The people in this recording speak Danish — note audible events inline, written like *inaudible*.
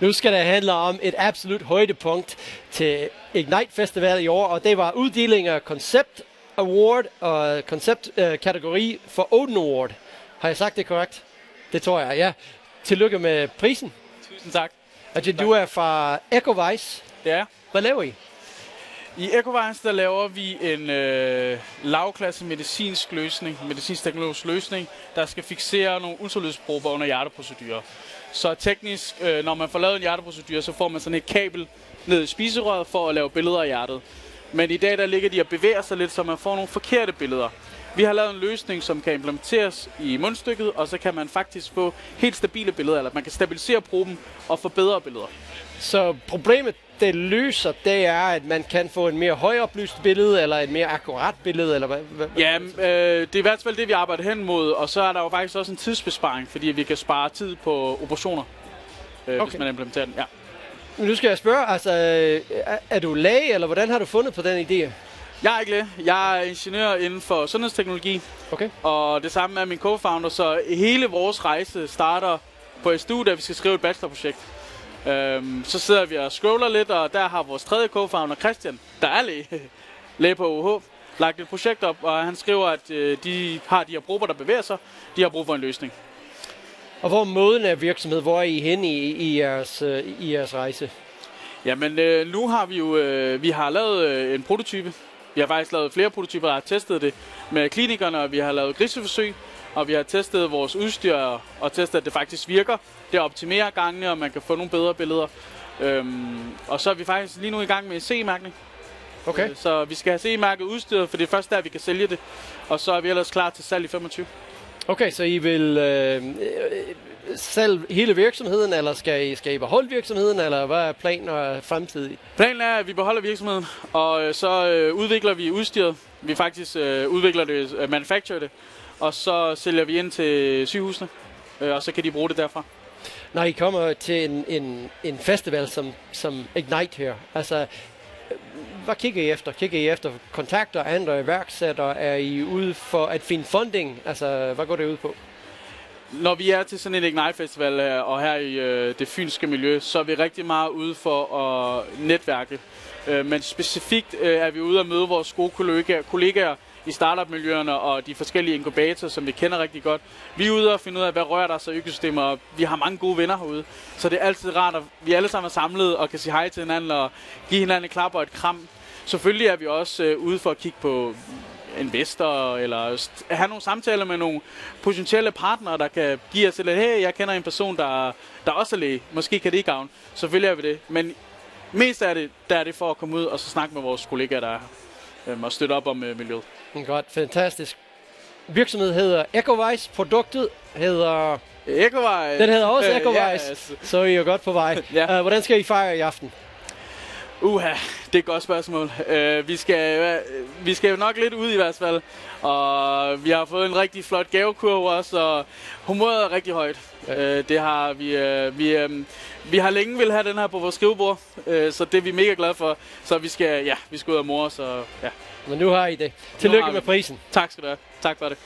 Nu skal det handle om et absolut højdepunkt til Ignite Festival i år, og det var uddeling af Concept Award og Concept øh, kategori for Odin Award. Har jeg sagt det korrekt? Det tror jeg, ja. Tillykke med prisen. Tusind tak. Altså, du er fra Ecovise. Det er Hvad laver I? I Ecovines, der laver vi en øh, lavklasse medicinsk løsning, medicinsk teknologisk løsning, der skal fixere nogle ultralydsprober under hjerteprocedurer. Så teknisk, øh, når man får lavet en hjerteprocedure, så får man sådan et kabel ned i spiserøret for at lave billeder af hjertet. Men i dag der ligger de og bevæger sig lidt, så man får nogle forkerte billeder. Vi har lavet en løsning, som kan implementeres i mundstykket, og så kan man faktisk få helt stabile billeder, eller man kan stabilisere proben og få bedre billeder. Så problemet, det løser, det er, at man kan få en mere højoplyst billede, eller et mere akkurat billede, eller hvad? hvad Ja, øh, det er i hvert fald det, vi arbejder hen mod, og så er der jo faktisk også en tidsbesparing, fordi vi kan spare tid på operationer, øh, okay. hvis man implementerer den. Ja. Men nu skal jeg spørge, altså, er, er du læge, eller hvordan har du fundet på den idé? Jeg er ikke læge. Jeg er ingeniør inden for sundhedsteknologi, Okay. og det samme er min co-founder, så hele vores rejse starter på SDU, da vi skal skrive et bachelorprojekt. Øhm, så sidder vi og scroller lidt, og der har vores tredje co-founder, Christian, der er læge, *laughs* læge på UH, lagt et projekt op, og han skriver, at øh, de har de her prober, der bevæger sig. De har brug for en løsning. Og hvor er måden af virksomhed? Hvor er I henne i, i, jeres, øh, i jeres rejse? Jamen, øh, nu har vi jo øh, vi har lavet øh, en prototype. Vi har faktisk lavet flere prototyper, og har testet det med klinikerne, og vi har lavet griseforsøg, og vi har testet vores udstyr og testet, at det faktisk virker. Det optimerer gangene, og man kan få nogle bedre billeder. Øhm, og så er vi faktisk lige nu i gang med CE-mærkning. Okay. Øh, Så vi skal have CE-mærket udstyret, for det er først der, vi kan sælge det. Og så er vi ellers klar til salg i 25. Okay, så I vil øh, øh, sælge hele virksomheden, eller skal I, skal I beholde virksomheden, eller hvad er planen og fremtidig? Planen er, at vi beholder virksomheden, og øh, så øh, udvikler vi udstyret. Vi faktisk øh, udvikler det, øh, manufacturer det, og så sælger vi ind til sygehusene, øh, og så kan de bruge det derfra. Når I kommer til en, en, en festival som, som Ignite her, altså, hvad kigger I efter? Kigger I efter kontakter, andre iværksættere? Er I ude for at finde funding? Altså, hvad går det ud på? Når vi er til sådan en Ignite Festival her, og her i øh, det fynske miljø, så er vi rigtig meget ude for at netværke. Øh, men specifikt øh, er vi ude at møde vores gode kollegaer, kollegaer i startup-miljøerne og de forskellige inkubatorer, som vi kender rigtig godt. Vi er ude og finde ud af, hvad rører der sig i økosystemet, og vi har mange gode venner herude. Så det er altid rart, at vi alle sammen er samlet og kan sige hej til hinanden og give hinanden et klap og et kram. Selvfølgelig er vi også øh, ude for at kigge på investor, eller have nogle samtaler med nogle potentielle partnere, der kan give os lidt, hey, jeg kender en person, der, der også er læge. Måske kan det ikke gavne. Selvfølgelig er vi det. Men mest er det, der er det for at komme ud og så snakke med vores kollegaer, der er her, øhm, og støtte op om øh, miljøet. Godt, fantastisk. Virksomheden hedder Ecovise, produktet hedder... Ecovej. Den hedder også Øh, Ecovise, altså. så er I jo godt på vej. *laughs* Ja. Uh, hvordan skal I fejre i aften? Uha, det er et godt spørgsmål. Uh, vi, skal, uh, vi skal jo nok lidt ud i hvert fald. Og vi har fået en rigtig flot gavekurve også, og humøret er rigtig højt. Ja. Uh, det har vi, uh, vi, um, vi har længe vil have den her på vores skrivebord, uh, så det er vi mega glade for. Så vi skal, ja, vi skal ud og mor, så ja. Men nu har I det. Tillykke med prisen. Tak skal du have. Tak for det.